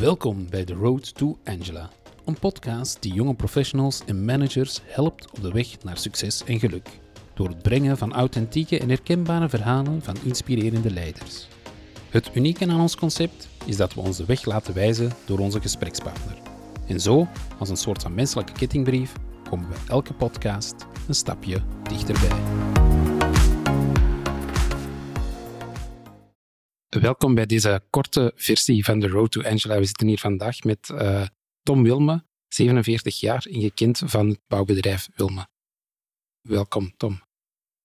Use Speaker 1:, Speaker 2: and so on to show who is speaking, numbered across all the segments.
Speaker 1: Welkom bij The Road to Angela, een podcast die jonge professionals en managers helpt op de weg naar succes en geluk. Door het brengen van authentieke en herkenbare verhalen van inspirerende leiders. Het unieke aan ons concept is dat we ons de weg laten wijzen door onze gesprekspartner. En zo, als een soort van menselijke kettingbrief, komen we elke podcast een stapje dichterbij. Welkom bij deze korte versie van The Road to Angela. We zitten hier vandaag met uh, Tom Wilme, 47 jaar en van het bouwbedrijf Wilme. Welkom, Tom.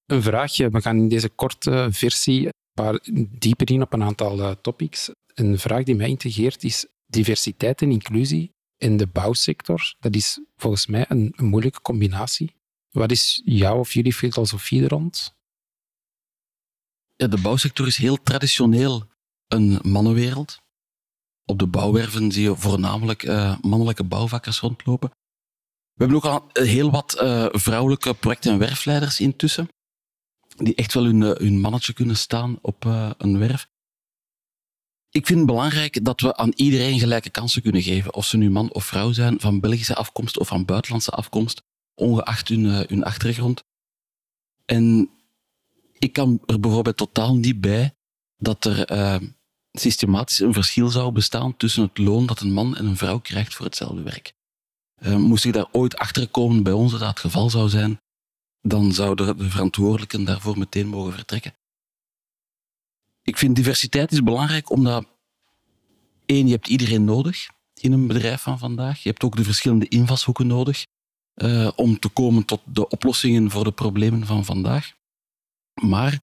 Speaker 1: Een vraagje. We gaan in deze korte versie een paar dieper in op een aantal uh, topics. Een vraag die mij integreert is diversiteit en inclusie in de bouwsector. Dat is volgens mij een, een moeilijke combinatie. Wat is jouw of jullie filosofie er rond?
Speaker 2: De bouwsector is heel traditioneel een mannenwereld. Op de bouwwerven zie je voornamelijk uh, mannelijke bouwvakkers rondlopen. We hebben ook al heel wat uh, vrouwelijke project- en werfleiders intussen, die echt wel hun, uh, hun mannetje kunnen staan op een werf. Ik vind het belangrijk dat we aan iedereen gelijke kansen kunnen geven, of ze nu man of vrouw zijn, van Belgische afkomst of van buitenlandse afkomst, ongeacht hun, hun achtergrond. En ik kan er bijvoorbeeld totaal niet bij dat er uh, systematisch een verschil zou bestaan tussen het loon dat een man en een vrouw krijgt voor hetzelfde werk. Uh, moest ik daar ooit achter komen bij ons dat dat het geval zou zijn, dan zouden de verantwoordelijken daarvoor meteen mogen vertrekken. Ik vind diversiteit is belangrijk omdat, één, je hebt iedereen nodig in een bedrijf van vandaag. Je hebt ook de verschillende invalshoeken nodig uh, om te komen tot de oplossingen voor de problemen van vandaag. Maar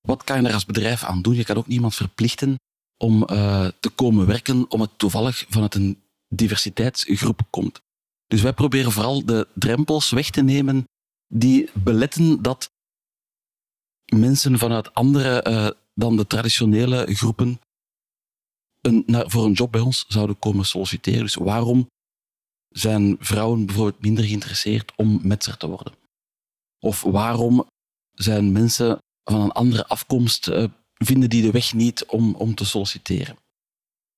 Speaker 2: wat kan je er als bedrijf aan doen? Je kan ook niemand verplichten om uh, te komen werken om het toevallig vanuit een diversiteitsgroep komt. Dus wij proberen vooral de drempels weg te nemen die beletten dat mensen vanuit andere uh, dan de traditionele groepen een, naar, voor een job bij ons zouden komen solliciteren. Dus waarom zijn vrouwen bijvoorbeeld minder geïnteresseerd om metser te worden? Of waarom zijn mensen van een andere afkomst, uh, vinden die de weg niet om, om te solliciteren.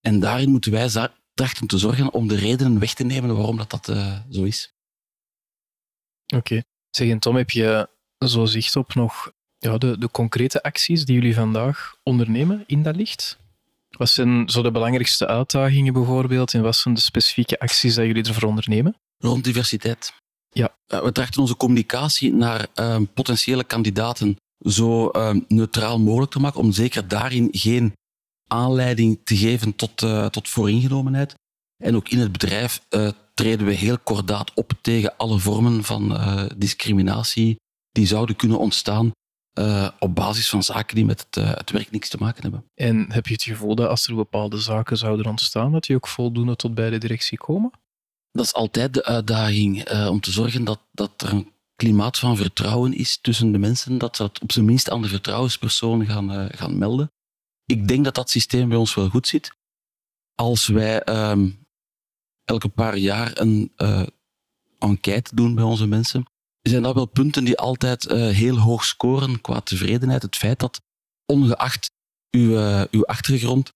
Speaker 2: En daarin moeten wij trachten te zorgen om de redenen weg te nemen waarom dat, dat uh, zo is.
Speaker 3: Oké. Okay. Zeg, en Tom, heb je zo zicht op nog ja, de, de concrete acties die jullie vandaag ondernemen in dat licht? Wat zijn zo de belangrijkste uitdagingen bijvoorbeeld en wat zijn de specifieke acties die jullie ervoor ondernemen?
Speaker 2: Rond diversiteit.
Speaker 3: Ja.
Speaker 2: Eh, we trachten onze communicatie naar uh, potentiële kandidaten zo uh, neutraal mogelijk te maken, om zeker daarin geen aanleiding te geven tot, uh, tot vooringenomenheid. En ook in het bedrijf treden we heel kordaat op tegen alle vormen van discriminatie die zouden kunnen ontstaan op basis van zaken die met het, het werk niks te maken hebben.
Speaker 3: En heb je het gevoel dat als er bepaalde zaken zouden ontstaan, dat die ook voldoende tot bij de directie komen?
Speaker 2: Dat is altijd de uitdaging uh, om te zorgen dat, dat er een klimaat van vertrouwen is tussen de mensen, dat ze dat op zijn minst aan de vertrouwenspersoon gaan, uh, gaan melden. Ik denk dat dat systeem bij ons wel goed zit. Als wij um, elke paar jaar een uh, enquête doen bij onze mensen, zijn dat wel punten die altijd heel hoog scoren qua tevredenheid. Het feit dat, ongeacht uw, uw achtergrond,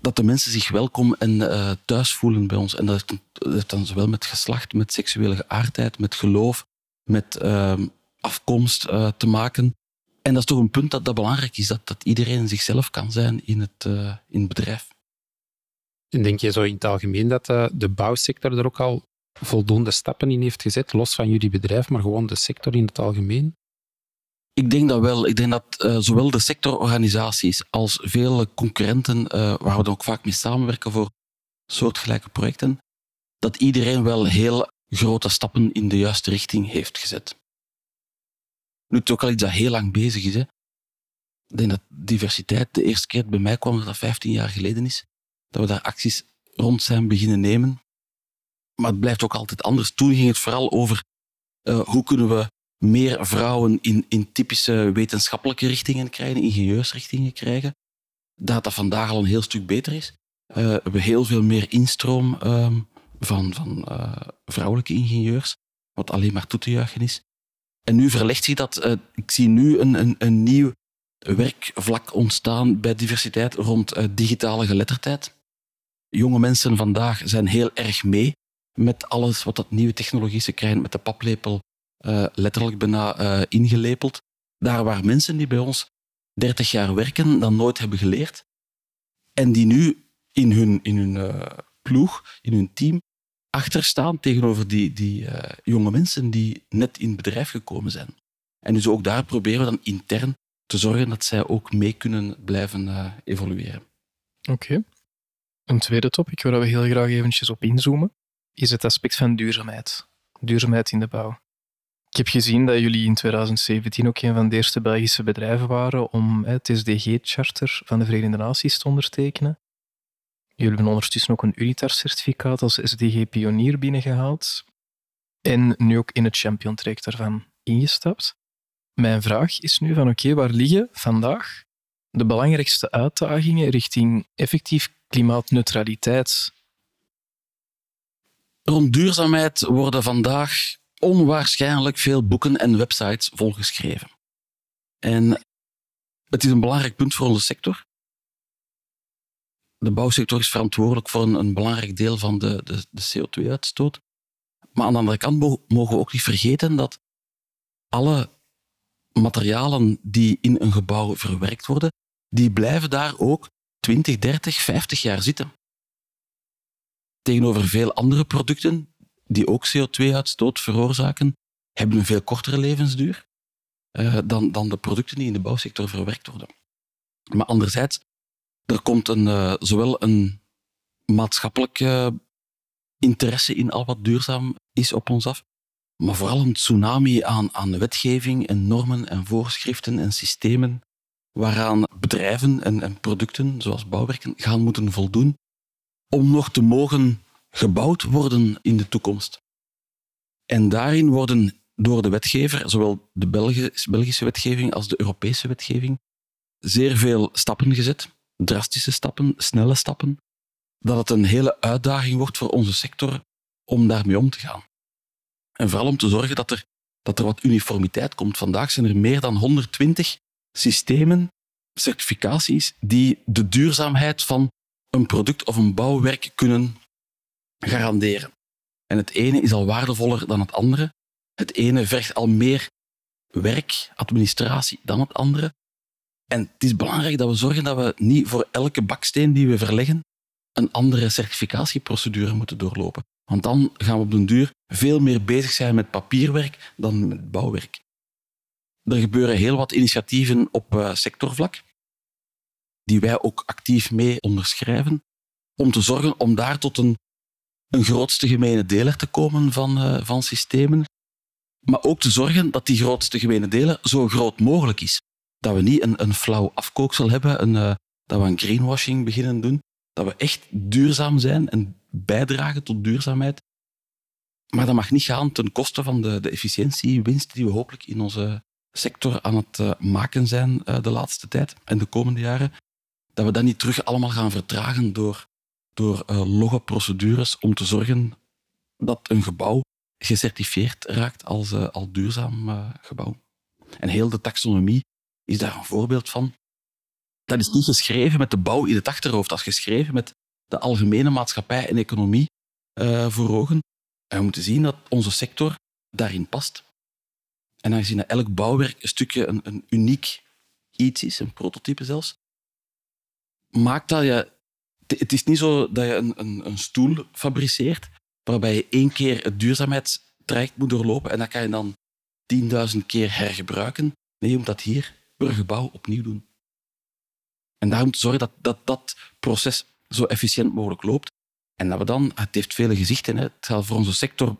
Speaker 2: dat de mensen zich welkom en uh, thuis voelen bij ons. En dat heeft, dan zowel met geslacht, met seksuele geaardheid, met geloof, met uh, afkomst uh, te maken. En dat is toch een punt dat, dat belangrijk is, dat, dat iedereen zichzelf kan zijn in het, uh, in het bedrijf.
Speaker 1: En denk je zo in het algemeen dat de bouwsector er ook al voldoende stappen in heeft gezet, los van jullie bedrijf, maar gewoon de sector in het algemeen?
Speaker 2: Ik denk dat wel. Ik denk dat uh, zowel de sectororganisaties als vele concurrenten, uh, waar we ook vaak mee samenwerken voor soortgelijke projecten, dat iedereen wel heel grote stappen in de juiste richting heeft gezet. Nu, het ook al iets dat heel lang bezig is. Hè. Ik denk dat diversiteit de eerste keer bij mij kwam, dat dat 15 jaar geleden is, dat we daar acties rond zijn beginnen nemen. Maar het blijft ook altijd anders. Toen ging het vooral over uh, hoe kunnen we meer vrouwen in, in typische wetenschappelijke richtingen krijgen, ingenieursrichtingen krijgen. Dat dat vandaag al een heel stuk beter is. Uh, we hebben heel veel meer instroom um, van, van uh, vrouwelijke ingenieurs, wat alleen maar toe te juichen is. En nu verlegt zich dat. Uh, ik zie nu een, een, een nieuw werkvlak ontstaan bij diversiteit rond digitale geletterdheid. Jonge mensen vandaag zijn heel erg mee met alles wat dat nieuwe technologie ze krijgen, met de paplepel uh, letterlijk bijna uh, ingelepeld. Daar waar mensen die bij ons 30 jaar werken, dan nooit hebben geleerd. En die nu in hun, in hun uh, ploeg, in hun team, achterstaan tegenover die, die jonge mensen die net in het bedrijf gekomen zijn. En dus ook daar proberen we dan intern te zorgen dat zij ook mee kunnen blijven evolueren.
Speaker 3: Oké. Een tweede topic waar we heel graag eventjes op inzoomen, is het aspect van duurzaamheid. Duurzaamheid in de bouw. Ik heb gezien dat jullie in 2017 ook een van de eerste Belgische bedrijven waren om het SDG-charter van de Verenigde Naties te ondertekenen. Jullie hebben ondertussen ook een UNITAR-certificaat als SDG-pionier binnengehaald en nu ook in het champion-track daarvan ingestapt. Mijn vraag is nu van oké, waar liggen vandaag de belangrijkste uitdagingen richting effectief klimaatneutraliteit?
Speaker 2: Rond duurzaamheid worden vandaag onwaarschijnlijk veel boeken en websites volgeschreven. En het is een belangrijk punt voor onze sector. De bouwsector is verantwoordelijk voor een, belangrijk deel van de, de, de CO2-uitstoot. Maar aan de andere kant mogen we ook niet vergeten dat alle materialen die in een gebouw verwerkt worden, die blijven daar ook 20, 30, 50 jaar zitten. Tegenover veel andere producten die ook CO2-uitstoot veroorzaken, hebben een veel kortere levensduur uh, dan, dan de producten die in de bouwsector verwerkt worden. Maar anderzijds, er komt een, uh, zowel een maatschappelijke interesse in al wat duurzaam is op ons af, maar vooral een tsunami aan, aan wetgeving en normen en voorschriften en systemen waaraan bedrijven en, en producten, zoals bouwwerken, gaan moeten voldoen om nog te mogen gebouwd worden in de toekomst. En daarin worden door de wetgever, zowel de Belgische wetgeving als de Europese wetgeving, zeer veel stappen gezet, drastische stappen, snelle stappen, dat het een hele uitdaging wordt voor onze sector om daarmee om te gaan. En vooral om te zorgen dat er, dat er wat uniformiteit komt. Vandaag zijn er meer dan 120 systemen, certificaties, die de duurzaamheid van een product of een bouwwerk kunnen garanderen. En het ene is al waardevoller dan het andere. Het ene vergt al meer werk, administratie dan het andere. En het is belangrijk dat we zorgen dat we niet voor elke baksteen die we verleggen een andere certificatieprocedure moeten doorlopen. Want dan gaan we op den duur veel meer bezig zijn met papierwerk dan met bouwwerk. Er gebeuren heel wat initiatieven op uh, sectorvlak, die wij ook actief mee onderschrijven, om te zorgen om daar tot een, een grootste gemene deler te komen van, uh, van systemen, maar ook te zorgen dat die grootste gemene deler zo groot mogelijk is. Dat we niet een, een flauw afkooksel hebben, een, uh, dat we een greenwashing beginnen doen, dat we echt duurzaam zijn en bijdragen tot duurzaamheid. Maar dat mag niet gaan ten koste van de, de efficiëntie, winst die we hopelijk in onze sector aan het uh, maken zijn de laatste tijd en de komende jaren. Dat we dat niet terug allemaal gaan vertragen door, door uh, logge procedures om te zorgen dat een gebouw gecertificeerd raakt als, als duurzaam gebouw. En heel de taxonomie is daar een voorbeeld van. Dat is niet geschreven met de bouw in het achterhoofd, dat is geschreven met de algemene maatschappij en economie voor ogen. En we moeten zien dat onze sector daarin past. En aangezien dat elk bouwwerk een stukje een, een uniek iets is, een prototype zelfs, maakt dat je... Het is niet zo dat je een, een, een stoel fabriceert waarbij je één keer het duurzaamheidstraject moet doorlopen en dat kan je dan 10.000 keer hergebruiken. Nee, je moet dat hier per gebouw opnieuw doen. En daarom te zorgen dat, dat dat proces zo efficiënt mogelijk loopt. En dat we dan, het heeft vele gezichten, hè. het zal voor onze sector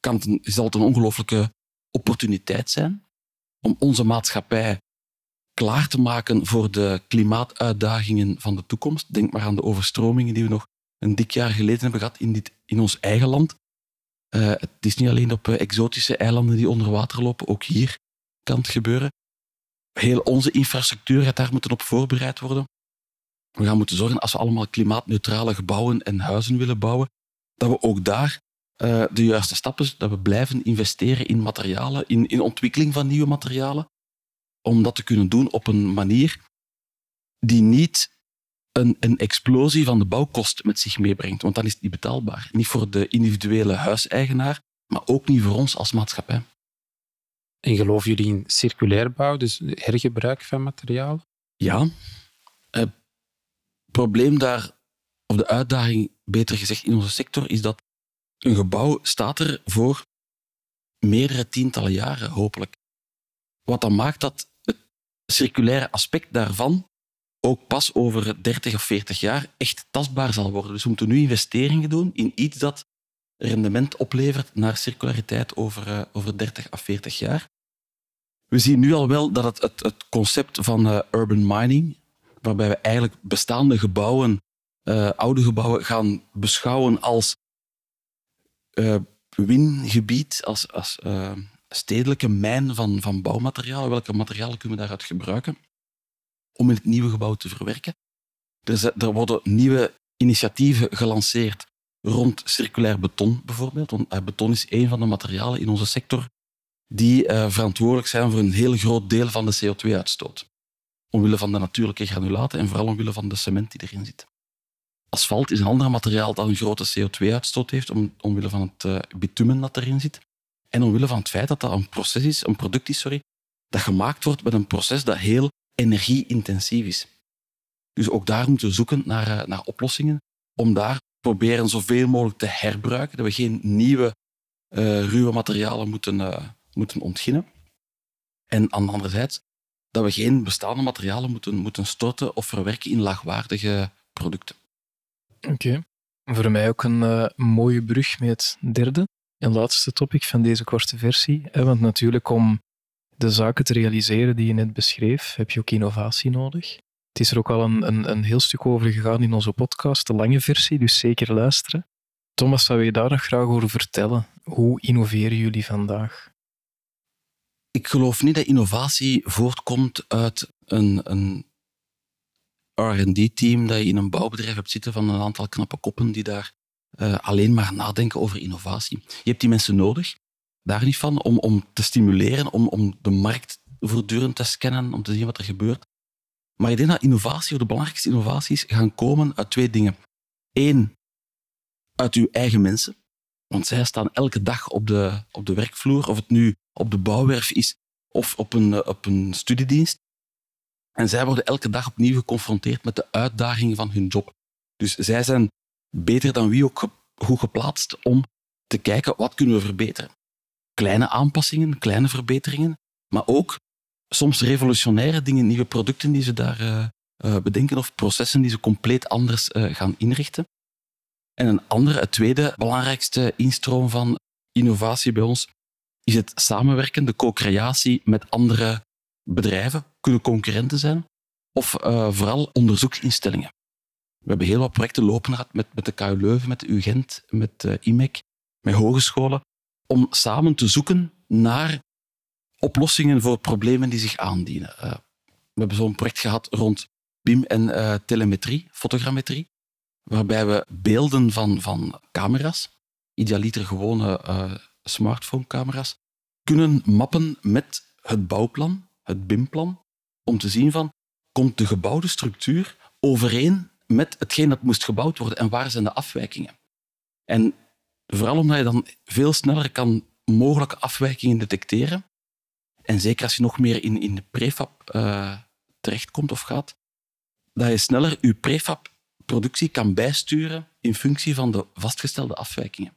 Speaker 2: kan het, zal het een ongelooflijke opportuniteit zijn om onze maatschappij klaar te maken voor de klimaatuitdagingen van de toekomst. Denk maar aan de overstromingen die we nog een dik jaar geleden hebben gehad in, dit, in ons eigen land. Uh, het is niet alleen op uh, exotische eilanden die onder water lopen, ook hier kan het gebeuren. Heel onze infrastructuur gaat daar moeten op voorbereid worden. We gaan moeten zorgen, als we allemaal klimaatneutrale gebouwen en huizen willen bouwen, dat we ook daar uh, de juiste stappen, dat we blijven investeren in materialen, in, in ontwikkeling van nieuwe materialen, om dat te kunnen doen op een manier die niet een, een explosie van de bouwkost met zich meebrengt. Want dan is het niet betaalbaar. Niet voor de individuele huiseigenaar, maar ook niet voor ons als maatschappij.
Speaker 1: En geloven jullie in circulair bouw, dus hergebruik van materialen?
Speaker 2: Ja. Het probleem daar, of de uitdaging, beter gezegd, in onze sector, is dat een gebouw staat er voor meerdere tientallen jaren, hopelijk. Wat dan maakt dat circulaire aspect daarvan ook pas over 30 of 40 jaar echt tastbaar zal worden. Dus we moeten nu investeringen doen in iets dat rendement oplevert naar circulariteit over, uh, over 30 of 40 jaar. We zien nu al wel dat het, het, het concept van uh, urban mining, waarbij we eigenlijk bestaande gebouwen, uh, oude gebouwen, gaan beschouwen als wingebied, als, als stedelijke mijn van, van bouwmaterialen. Welke materialen kunnen we daaruit gebruiken? om in het nieuwe gebouw te verwerken. Er, er worden nieuwe initiatieven gelanceerd rond circulair beton bijvoorbeeld. Want eh, beton is een van de materialen in onze sector die uh, verantwoordelijk zijn voor een heel groot deel van de CO2-uitstoot. Omwille van de natuurlijke granulaten en vooral omwille van de cement die erin zit. Asfalt is een ander materiaal dat een grote CO2-uitstoot heeft, om, omwille van het uh, bitumen dat erin zit. En omwille van het feit dat dat een proces is, een product is, sorry, dat gemaakt wordt met een proces dat heel energieintensief is. Dus ook daar moeten we zoeken naar, eh, naar oplossingen om daar proberen zoveel mogelijk te herbruiken, dat we geen nieuwe uh, ruwe materialen moeten, uh, moeten ontginnen. En aan de andere zijde, dat we geen bestaande materialen moeten, moeten storten of verwerken in laagwaardige producten.
Speaker 3: Oké. Voor mij ook een mooie brug met het derde en laatste topic van deze korte versie. Want natuurlijk om de zaken te realiseren die je net beschreef, heb je ook innovatie nodig. Het is er ook al een, een, een heel stuk over gegaan in onze podcast, de lange versie, dus zeker luisteren. Thomas, zou je daar nog graag over vertellen? Hoe innoveren jullie vandaag?
Speaker 2: Ik geloof niet dat innovatie voortkomt uit een, een RD-team dat je in een bouwbedrijf hebt zitten van een aantal knappe koppen die daar uh, alleen maar nadenken over innovatie. Je hebt die mensen nodig daar niet van, om, om te stimuleren, om, om de markt voortdurend te scannen, om te zien wat er gebeurt. Maar ik denk dat innovatie, of de belangrijkste innovaties, gaan komen uit twee dingen. Eén, uit uw eigen mensen. Want zij staan elke dag op de, op de werkvloer, of het nu op de bouwwerf is of op een, op een studiedienst. En zij worden elke dag opnieuw geconfronteerd met de uitdagingen van hun job. Dus zij zijn beter dan wie ook goed geplaatst om te kijken wat kunnen we verbeteren kleine aanpassingen, kleine verbeteringen, maar ook soms revolutionaire dingen, nieuwe producten die ze daar uh, uh, bedenken of processen die ze compleet anders uh, gaan inrichten. En een andere, het tweede belangrijkste instroom van innovatie bij ons is het samenwerken, de co-creatie met andere bedrijven, kunnen concurrenten zijn, of vooral onderzoeksinstellingen. We hebben heel wat projecten lopen gehad met, met de KU Leuven, met de UGent, met IMEC, met hogescholen, om samen te zoeken naar oplossingen voor problemen die zich aandienen. Uh, we hebben zo'n project gehad rond BIM en uh, telemetrie, fotogrammetrie, waarbij we beelden van, van camera's, idealiter gewone smartphone-camera's, kunnen mappen met het bouwplan, het BIM-plan, om te zien van, komt de gebouwde structuur overeen met hetgeen dat moest gebouwd worden en waar zijn de afwijkingen? En Vooral omdat je dan veel sneller kan mogelijke afwijkingen detecteren. En zeker als je nog meer in, in de prefab uh, terechtkomt of gaat, dat je sneller je prefab-productie kan bijsturen in functie van de vastgestelde afwijkingen.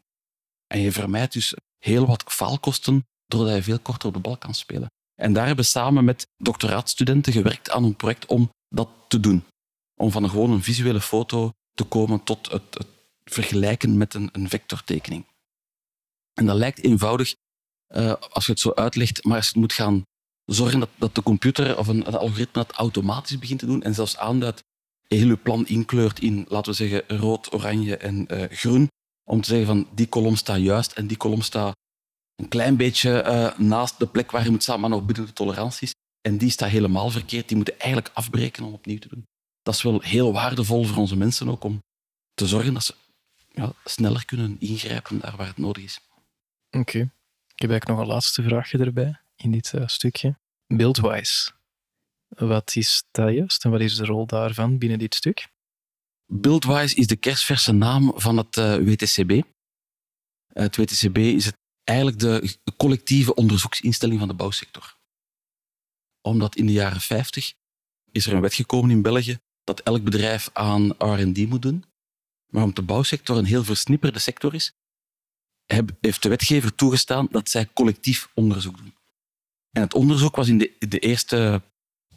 Speaker 2: En je vermijdt dus heel wat faalkosten doordat je veel korter op de bal kan spelen. En daar hebben we samen met doctoraatstudenten gewerkt aan een project om dat te doen. Om van een gewoon een visuele foto te komen tot het, het vergelijken met een, een vectortekening. En dat lijkt eenvoudig uh, als je het zo uitlegt, maar als je het moet gaan zorgen dat, dat de computer of een, algoritme dat automatisch begint te doen en zelfs aanduidt, heel je plan inkleurt in, laten we zeggen, rood, oranje en uh, groen, om te zeggen van die kolom staat juist en die kolom staat een klein beetje uh, naast de plek waar je moet staan, maar nog binnen de toleranties. En die staat helemaal verkeerd. Die moeten eigenlijk afbreken om opnieuw te doen. Dat is wel heel waardevol voor onze mensen ook, om te zorgen dat ze ja, sneller kunnen ingrijpen daar waar het nodig is.
Speaker 3: Oké. Ik heb eigenlijk nog een laatste vraagje erbij in dit uh, stukje. Buildwise. Wat is dat juist en wat is de rol daarvan binnen dit stuk?
Speaker 2: Buildwise is de kerstverse naam van het uh, WTCB. Het WTCB is het, eigenlijk de collectieve onderzoeksinstelling van de bouwsector. Omdat in de jaren 50 is er een wet gekomen in België dat elk bedrijf aan R&D moet doen. Maar omdat de bouwsector een heel versnipperde sector is, heeft de wetgever toegestaan dat zij collectief onderzoek doen. En het onderzoek was in de, de eerste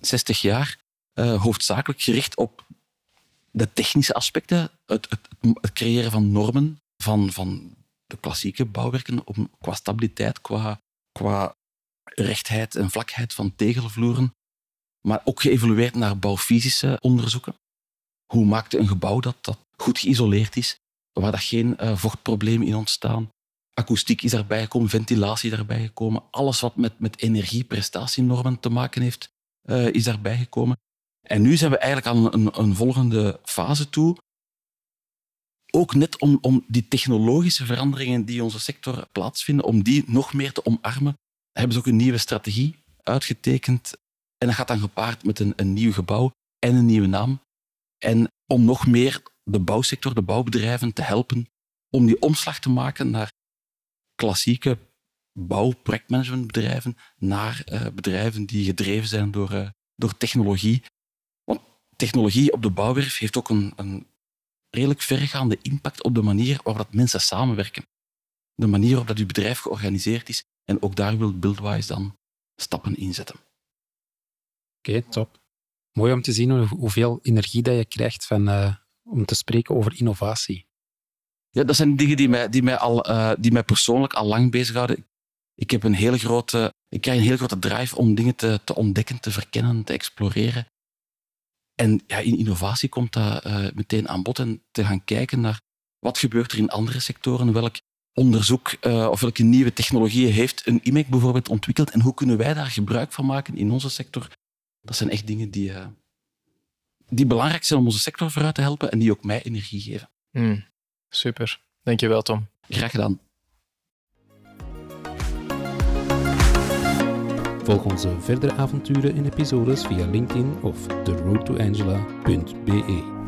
Speaker 2: 60 jaar uh, hoofdzakelijk gericht op de technische aspecten, het, het, creëren van normen van, van de klassieke bouwwerken qua stabiliteit, qua, qua rechtheid en vlakheid van tegelvloeren, maar ook geëvolueerd naar bouwfysische onderzoeken. Hoe maakt een gebouw dat, dat goed geïsoleerd is, waar dat geen uh, vochtproblemen in ontstaan? Akoestiek is daarbij gekomen, ventilatie daarbij gekomen. Alles wat met, met energieprestatienormen te maken heeft, uh, is daarbij gekomen. En nu zijn we eigenlijk aan een, een volgende fase toe. Ook net om, om die technologische veranderingen die in onze sector plaatsvinden, om die nog meer te omarmen, hebben ze ook een nieuwe strategie uitgetekend. En dat gaat dan gepaard met een, een nieuw gebouw en een nieuwe naam. En om nog meer de bouwsector, de bouwbedrijven te helpen om die omslag te maken naar klassieke bouwprojectmanagementbedrijven naar uh, bedrijven die gedreven zijn door, uh, door technologie. Want technologie op de bouwwerf heeft ook een, een redelijk verregaande impact op de manier waarop dat mensen samenwerken. De manier waarop dat uw bedrijf georganiseerd is. En ook daar wil Buildwise dan stappen in
Speaker 1: Oké, top. Mooi om te zien hoeveel energie dat je krijgt van, uh, om te spreken over innovatie.
Speaker 2: Ja, dat zijn dingen die mij, die mij, al, uh, die mij persoonlijk al lang bezighouden. Ik, heb een hele grote, ik krijg een hele grote drive om dingen te, te ontdekken, te verkennen, te exploreren. En ja, in innovatie komt dat uh, meteen aan bod en te gaan kijken naar wat gebeurt er in andere sectoren, welk onderzoek of welke nieuwe technologieën heeft een IMEC bijvoorbeeld ontwikkeld en hoe kunnen wij daar gebruik van maken in onze sector. Dat zijn echt dingen die, uh, die belangrijk zijn om onze sector vooruit te helpen en die ook mij energie geven.
Speaker 3: Mm. Super. Dankjewel, Tom.
Speaker 2: Graag gedaan.
Speaker 1: Volg onze verdere avonturen in episodes via LinkedIn of theroadtoangela.be.